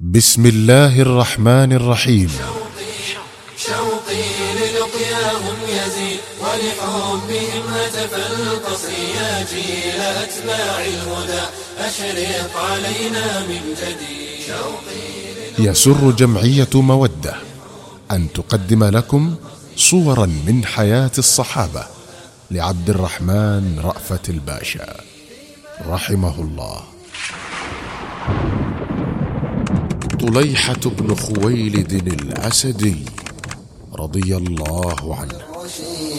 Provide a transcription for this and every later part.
بسم الله الرحمن الرحيم. شوقي للقياهم يزيد ولحبهم هتف القصر يا جيل أتباع الهدى أشرق علينا من جديد شوقي يسر جمعية مودة أن تقدم لكم صورا من حياة الصحابة لعبد الرحمن رأفت الباشا. رحمه الله. طليحة بن خويلد الأسدي رضي الله عنه.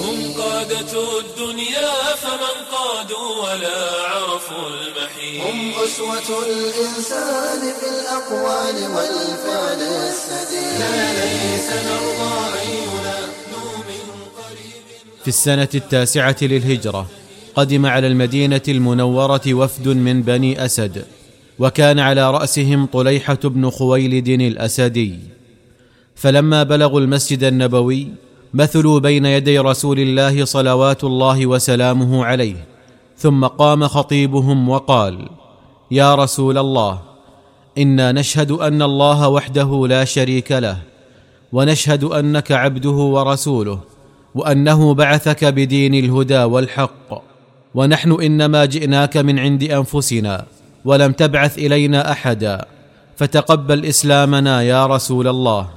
هم قادة الدنيا فمن قادوا ولا عرفوا المحيط. هم أسوة الإنسان في الأقوال والفعل السديد. لا ليس نرضى أن ينادوا من قريب. في السنة التاسعة للهجرة قدم على المدينة المنورة وفد من بني أسد. وكان على رأسهم طليحة بن خويلد الأسدي. فلما بلغوا المسجد النبوي مثلوا بين يدي رسول الله صلوات الله وسلامه عليه ثم قام خطيبهم وقال يا رسول الله إنا نشهد أن الله وحده لا شريك له ونشهد أنك عبده ورسوله وأنه بعثك بدين الهدى والحق ونحن إنما جئناك من عند أنفسنا ولم تبعث إلينا أحدا فتقبل إسلامنا يا رسول الله.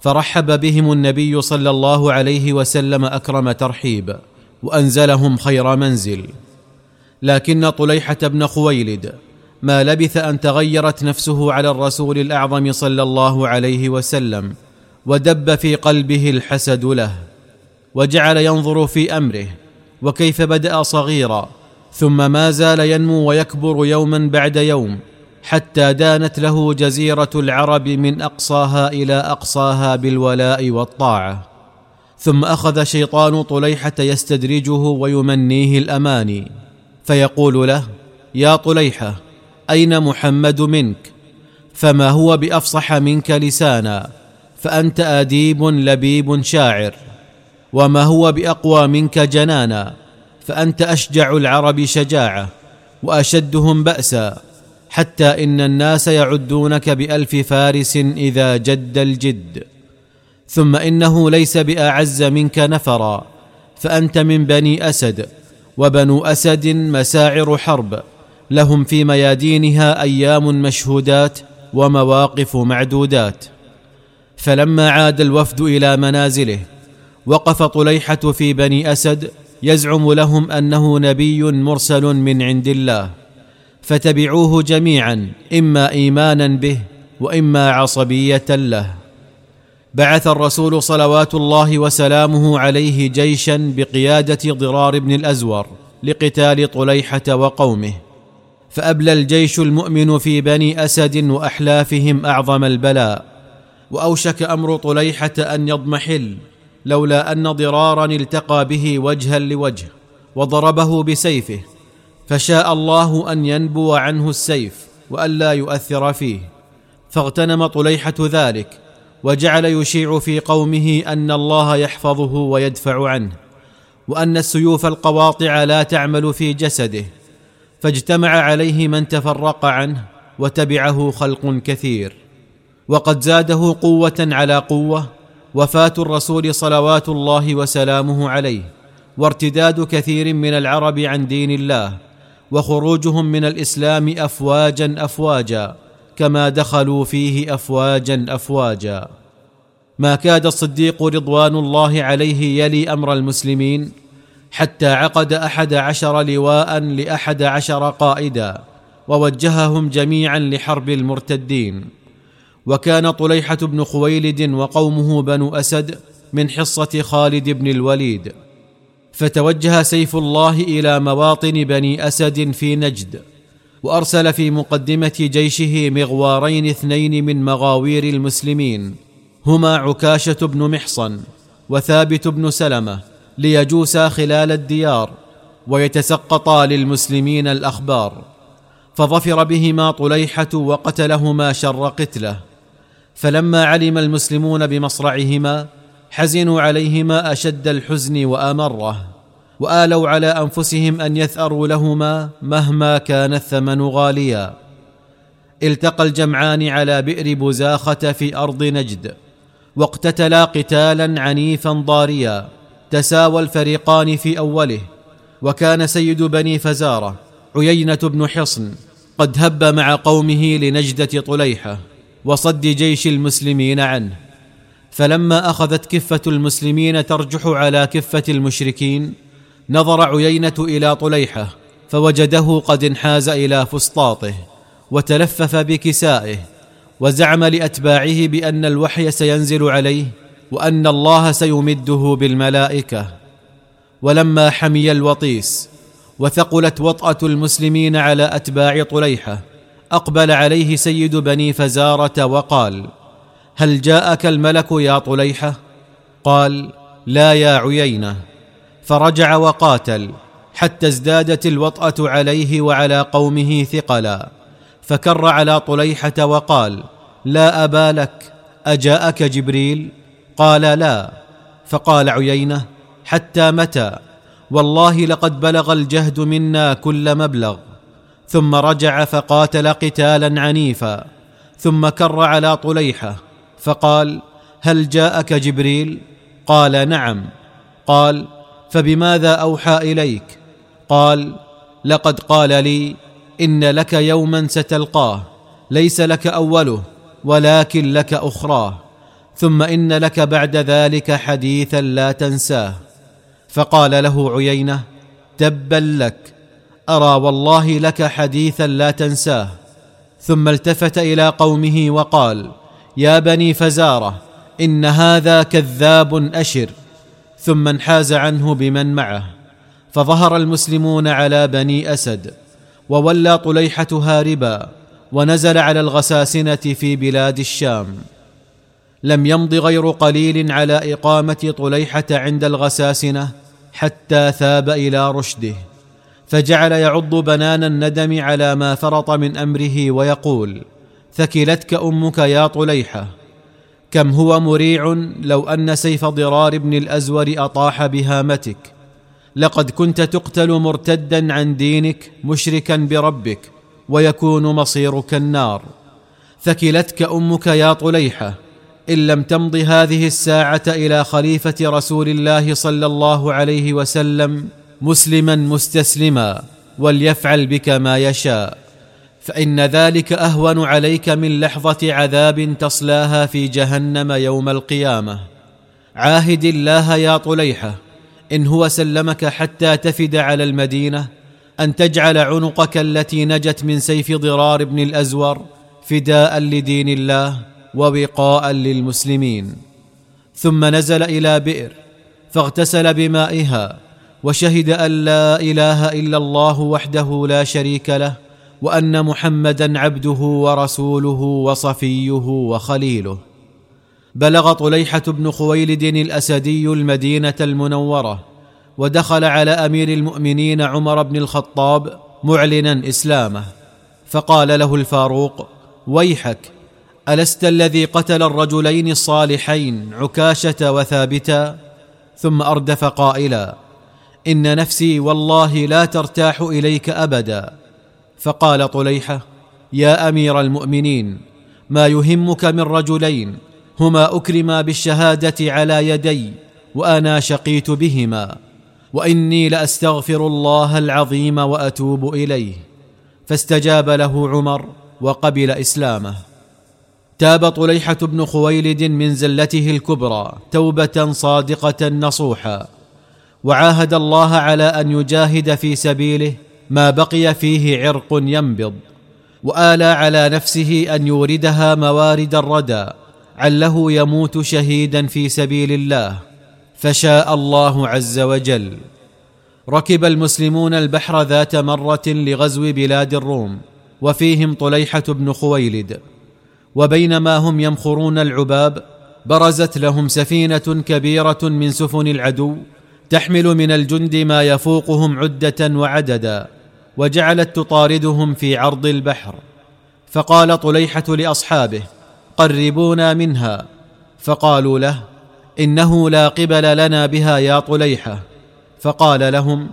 فرحب بهم النبي صلى الله عليه وسلم أكرم ترحيب وأنزلهم خير منزل. لكن طليحة بن خويلد ما لبث أن تغيرت نفسه على الرسول الأعظم صلى الله عليه وسلم ودب في قلبه الحسد له وجعل ينظر في أمره وكيف بدأ صغيرا ثم ما زال ينمو ويكبر يوما بعد يوم حتى دانت له جزيرة العرب من أقصاها إلى أقصاها بالولاء والطاعة. ثم أخذ شيطان طليحة يستدرجه ويمنيه الأماني. فيقول له يا طليحة أين محمد منك؟ فما هو بأفصح منك لسانا؟ فأنت آديب لبيب شاعر. وما هو بأقوى منك جنانا؟ فأنت أشجع العرب شجاعة وأشدهم بأسا حتى إن الناس يعدونك بألف فارس إذا جد الجد. ثم إنه ليس بأعز منك نفرا فأنت من بني أسد وبنو أسد مساعر حرب. لهم في ميادينها أيام مشهودات ومواقف معدودات. فلما عاد الوفد إلى منازله وقف طليحة في بني أسد يزعم لهم أنه نبي مرسل من عند الله فتبعوه جميعا إما ايمانا به وإما عصبية له. بعث الرسول صلوات الله وسلامه عليه جيشا بقيادة ضرار بن الأزور لقتال طليحة وقومه. فأبلى الجيش المؤمن في بني أسد وأحلافهم أعظم البلاء وأوشك أمر طليحة أن يضمحل. لولا أن ضرارا التقى به وجها لوجه وضربه بسيفه فشاء الله أن ينبو عنه السيف والا يؤثر فيه. فاغتنم طليحة ذلك وجعل يشيع في قومه أن الله يحفظه ويدفع عنه وأن السيوف القواطع لا تعمل في جسده فاجتمع عليه من تفرق عنه وتبعه خلق كثير. وقد زاده قوة على قوة وفاه الرسول صلوات الله وسلامه عليه وارتداد كثير من العرب عن دين الله وخروجهم من الإسلام افواجا افواجا كما دخلوا فيه افواجا افواجا. ما كاد الصديق رضوان الله عليه يلي أمر المسلمين حتى عقد أحد عشر لواء لأحد عشر قائدا ووجههم جميعا لحرب المرتدين. وكان طليحة بن خويلد وقومه بنو أسد من حصة خالد بن الوليد. فتوجه سيف الله إلى مواطن بني أسد في نجد وأرسل في مقدمة جيشه مغوارين اثنين من مغاوير المسلمين هما عكاشة بن محصن وثابت بن سلمة ليجوسا خلال الديار ويتسقطا للمسلمين الأخبار. فظفر بهما طليحة وقتلهما شر قتله. فلما علم المسلمون بمصرعهما حزنوا عليهما أشد الحزن وأمره وآلوا على أنفسهم أن يثأروا لهما مهما كان الثمن غاليا. التقى الجمعان على بئر بزاخه في أرض نجد واقتتلا قتالا عنيفا ضاريا تساوى الفريقان في أوله. وكان سيد بني فزارة عيينة بن حصن قد هب مع قومه لنجدة طليحة. وصد جيش المسلمين عنه. فلما أخذت كفة المسلمين ترجح على كفة المشركين نظر عيينة إلى طليحة فوجده قد انحاز إلى فسطاطه وتلفف بكسائه وزعم لأتباعه بأن الوحي سينزل عليه وأن الله سيمده بالملائكة. ولما حمي الوطيس وثقلت وطأة المسلمين على أتباع طليحة أقبل عليه سيد بني فزارة وقال هل جاءك الملك يا طليحة؟ قال لا يا عيينة. فرجع وقاتل حتى ازدادت الوطأة عليه وعلى قومه ثقلا. فكر على طليحة وقال لا أبا لك أجاءك جبريل؟ قال لا. فقال عيينة حتى متى؟ والله لقد بلغ الجهد منا كل مبلغ. ثم رجع فقاتل قتالا عنيفا ثم كر على طليحة فقال هل جاءك جبريل؟ قال نعم. قال فبماذا أوحى إليك؟ قال لقد قال لي إن لك يوما ستلقاه ليس لك أوله ولكن لك أخراه ثم إن لك بعد ذلك حديثا لا تنساه. فقال له عيينة تبا لك. أرى والله لك حديثا لا تنساه. ثم التفت إلى قومه وقال يا بني فزارة إن هذا كذاب أشر. ثم انحاز عنه بمن معه. فظهر المسلمون على بني أسد وولى طليحة هاربا ونزل على الغساسنة في بلاد الشام. لم يمض غير قليل على إقامة طليحة عند الغساسنة حتى ثاب إلى رشده. فجعل يعض بنان الندم على ما فرط من أمره ويقول ثكلتك أمك يا طليحة. كم هو مريع لو أن سيف ضرار بن الأزور أطاح بهامتك. لقد كنت تقتل مرتدا عن دينك مشركا بربك ويكون مصيرك النار. ثكلتك أمك يا طليحة. إن لم تمض هذه الساعة إلى خليفة رسول الله صلى الله عليه وسلم مسلما مستسلما وليفعل بك ما يشاء فإن ذلك أهون عليك من لحظة عذاب تصلاها في جهنم يوم القيامة. عاهد الله يا طليحة إن هو سلمك حتى تفد على المدينة أن تجعل عنقك التي نجت من سيف ضرار بن الأزور فداء لدين الله ووقاء للمسلمين. ثم نزل إلى بئر فاغتسل بمائها وشهد أن لا إله إلا الله وحده لا شريك له وأن محمدا عبده ورسوله وصفيه وخليله. بلغ طليحة بن خويلد الأسدي المدينة المنورة ودخل على أمير المؤمنين عمر بن الخطاب معلنا إسلامه. فقال له الفاروق ويحك ألست الذي قتل الرجلين الصالحين عكاشة وثابتا؟ ثم أردف قائلا إن نفسي والله لا ترتاح إليك أبدا. فقال طليحة يا أمير المؤمنين ما يهمك من رجلين هما أكرما بالشهادة على يدي وأنا شقيت بهما وإني لأستغفر الله العظيم وأتوب إليه. فاستجاب له عمر وقبل إسلامه. تاب طليحة بن خويلد من زلته الكبرى توبة صادقة نصوحا. وعاهد الله على أن يجاهد في سبيله ما بقي فيه عرق ينبض وآلى على نفسه أن يوردها موارد الردى عله يموت شهيدا في سبيل الله فشاء الله عز وجل. ركب المسلمون البحر ذات مرة لغزو بلاد الروم وفيهم طليحة بن خويلد. وبينما هم يمخرون العباب برزت لهم سفينة كبيرة من سفن العدو تحمل من الجند ما يفوقهم عدة وعددا وجعلت تطاردهم في عرض البحر. فقال طليحة لأصحابه قربونا منها. فقالوا له إنه لا قبل لنا بها يا طليحة. فقال لهم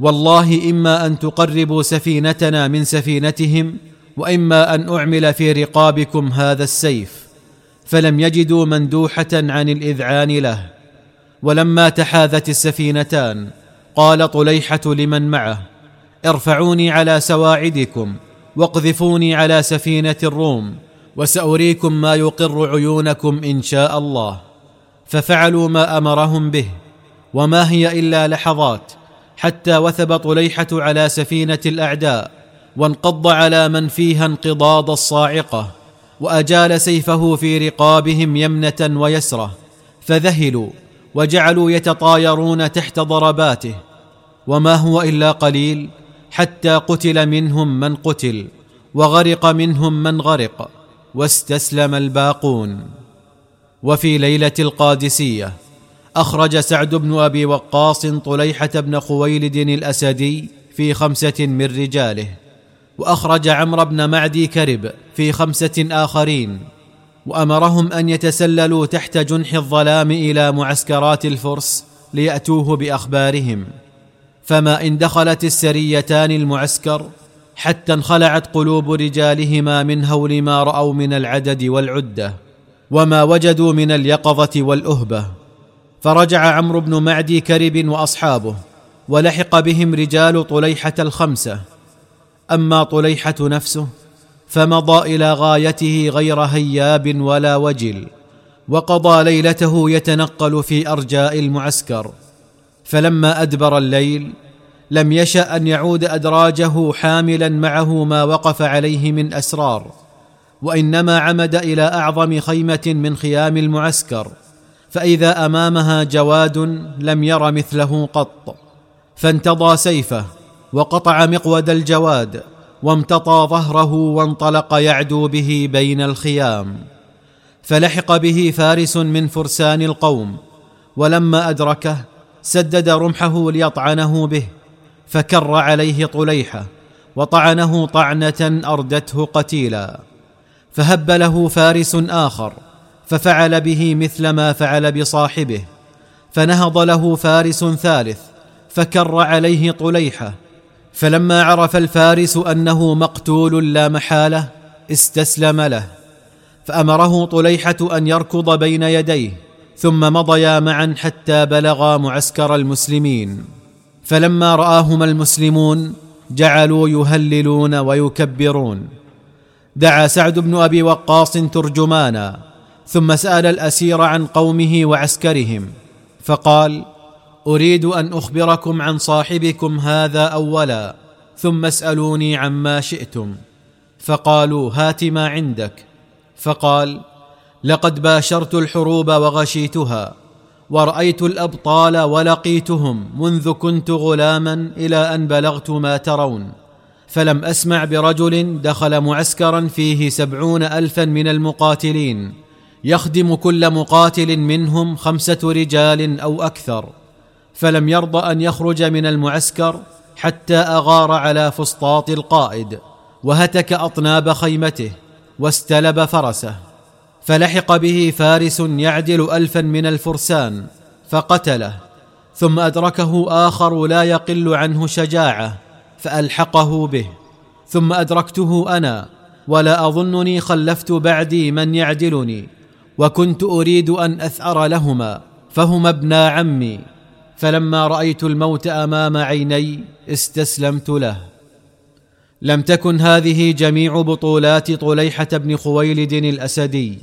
والله إما أن تقربوا سفينتنا من سفينتهم وإما أن أعمل في رقابكم هذا السيف فلم يجدوا مندوحة عن الإذعان له. ولما تحاذت السفينتان قال طليحة لمن معه ارفعوني على سواعدكم واقذفوني على سفينة الروم وسأريكم ما يقر عيونكم إن شاء الله. ففعلوا ما أمرهم به وما هي إلا لحظات حتى وثب طليحة على سفينة الأعداء وانقض على من فيها انقضاض الصاعقة وأجال سيفه في رقابهم يمنة ويسرة فذهلوا وجعلوا يتطايرون تحت ضرباته وما هو إلا قليل حتى قتل منهم من قتل وغرق منهم من غرق واستسلم الباقون. وفي ليلة القادسية أخرج سعد بن أبي وقاص طليحة بن خويلد الأسدي في خمسة من رجاله وأخرج عمرو بن معدي كرب في خمسة آخرين. وأمرهم أن يتسللوا تحت جنح الظلام إلى معسكرات الفرس ليأتوه بأخبارهم. فما إن دخلت السريتان المعسكر حتى انخلعت قلوب رجالهما من هول ما رأوا من العدد والعدة وما وجدوا من اليقظة والأهبة. فرجع عمرو بن معدي كرب وأصحابه ولحق بهم رجال طليحة الخمسة. أما طليحة نفسه فمضى إلى غايته غير هياب ولا وجل وقضى ليلته يتنقل في أرجاء المعسكر. فلما أدبر الليل لم يشأ أن يعود أدراجه حاملا معه ما وقف عليه من أسرار وإنما عمد إلى أعظم خيمة من خيام المعسكر. فإذا أمامها جواد لم ير مثله قط. فانتضى سيفه وقطع مقود الجواد. وامتطى ظهره وانطلق يعدو به بين الخيام. فلحق به فارس من فرسان القوم ولما أدركه سدد رمحه ليطعنه به فكر عليه طليحة وطعنه طعنة أردته قتيلا. فهب له فارس آخر ففعل به مثل ما فعل بصاحبه. فنهض له فارس ثالث فكر عليه طليحة فلما عرف الفارس أنه مقتول لا محالة استسلم له. فأمره طليحة أن يركض بين يديه ثم مضيا معا حتى بلغا معسكر المسلمين. فلما رآهما المسلمون جعلوا يهللون ويكبرون. دعا سعد بن أبي وقاص ترجمانا ثم سأل الأسير عن قومه وعسكرهم. فقال أريد أن أخبركم عن صاحبكم هذا أولا ثم اسألوني عما شئتم. فقالوا هات ما عندك. فقال لقد باشرت الحروب وغشيتها ورأيت الأبطال ولقيتهم منذ كنت غلاما إلى أن بلغت ما ترون. فلم أسمع برجل دخل معسكرا فيه سبعون ألفا من المقاتلين يخدم كل مقاتل منهم خمسة رجال أو أكثر. فلم يرض أن يخرج من المعسكر حتى أغار على فسطاط القائد وهتك أطناب خيمته واستلب فرسه. فلحق به فارس يعدل الفا من الفرسان فقتله. ثم أدركه آخر لا يقل عنه شجاعة فألحقه به. ثم أدركته أنا ولا أظنني خلفت بعدي من يعدلني وكنت أريد أن أثأر لهما فهما ابنا عمي. فلما رأيت الموت أمام عيني استسلمت له. لم تكن هذه جميع بطولات طليحة بن خويلد الأسدي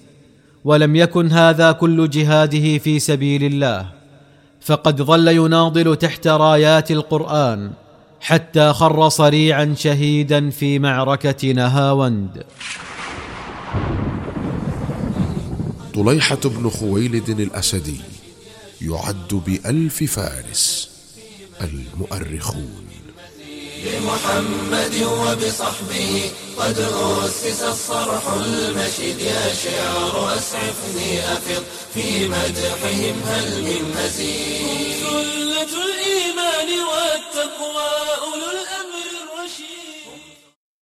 ولم يكن هذا كل جهاده في سبيل الله فقد ظل يناضل تحت رايات القرآن حتى خر صريعا شهيدا في معركة نهاوند. طليحة بن خويلد الأسدي. يعد بألف فارس. المؤرخون. بمحمد وبصحبه قد أسس الصرح المشيد. يا شعر أسعفني أفض في مدحهم هل من مزيد؟ سلة الإيمان والتقوى أولو الأمر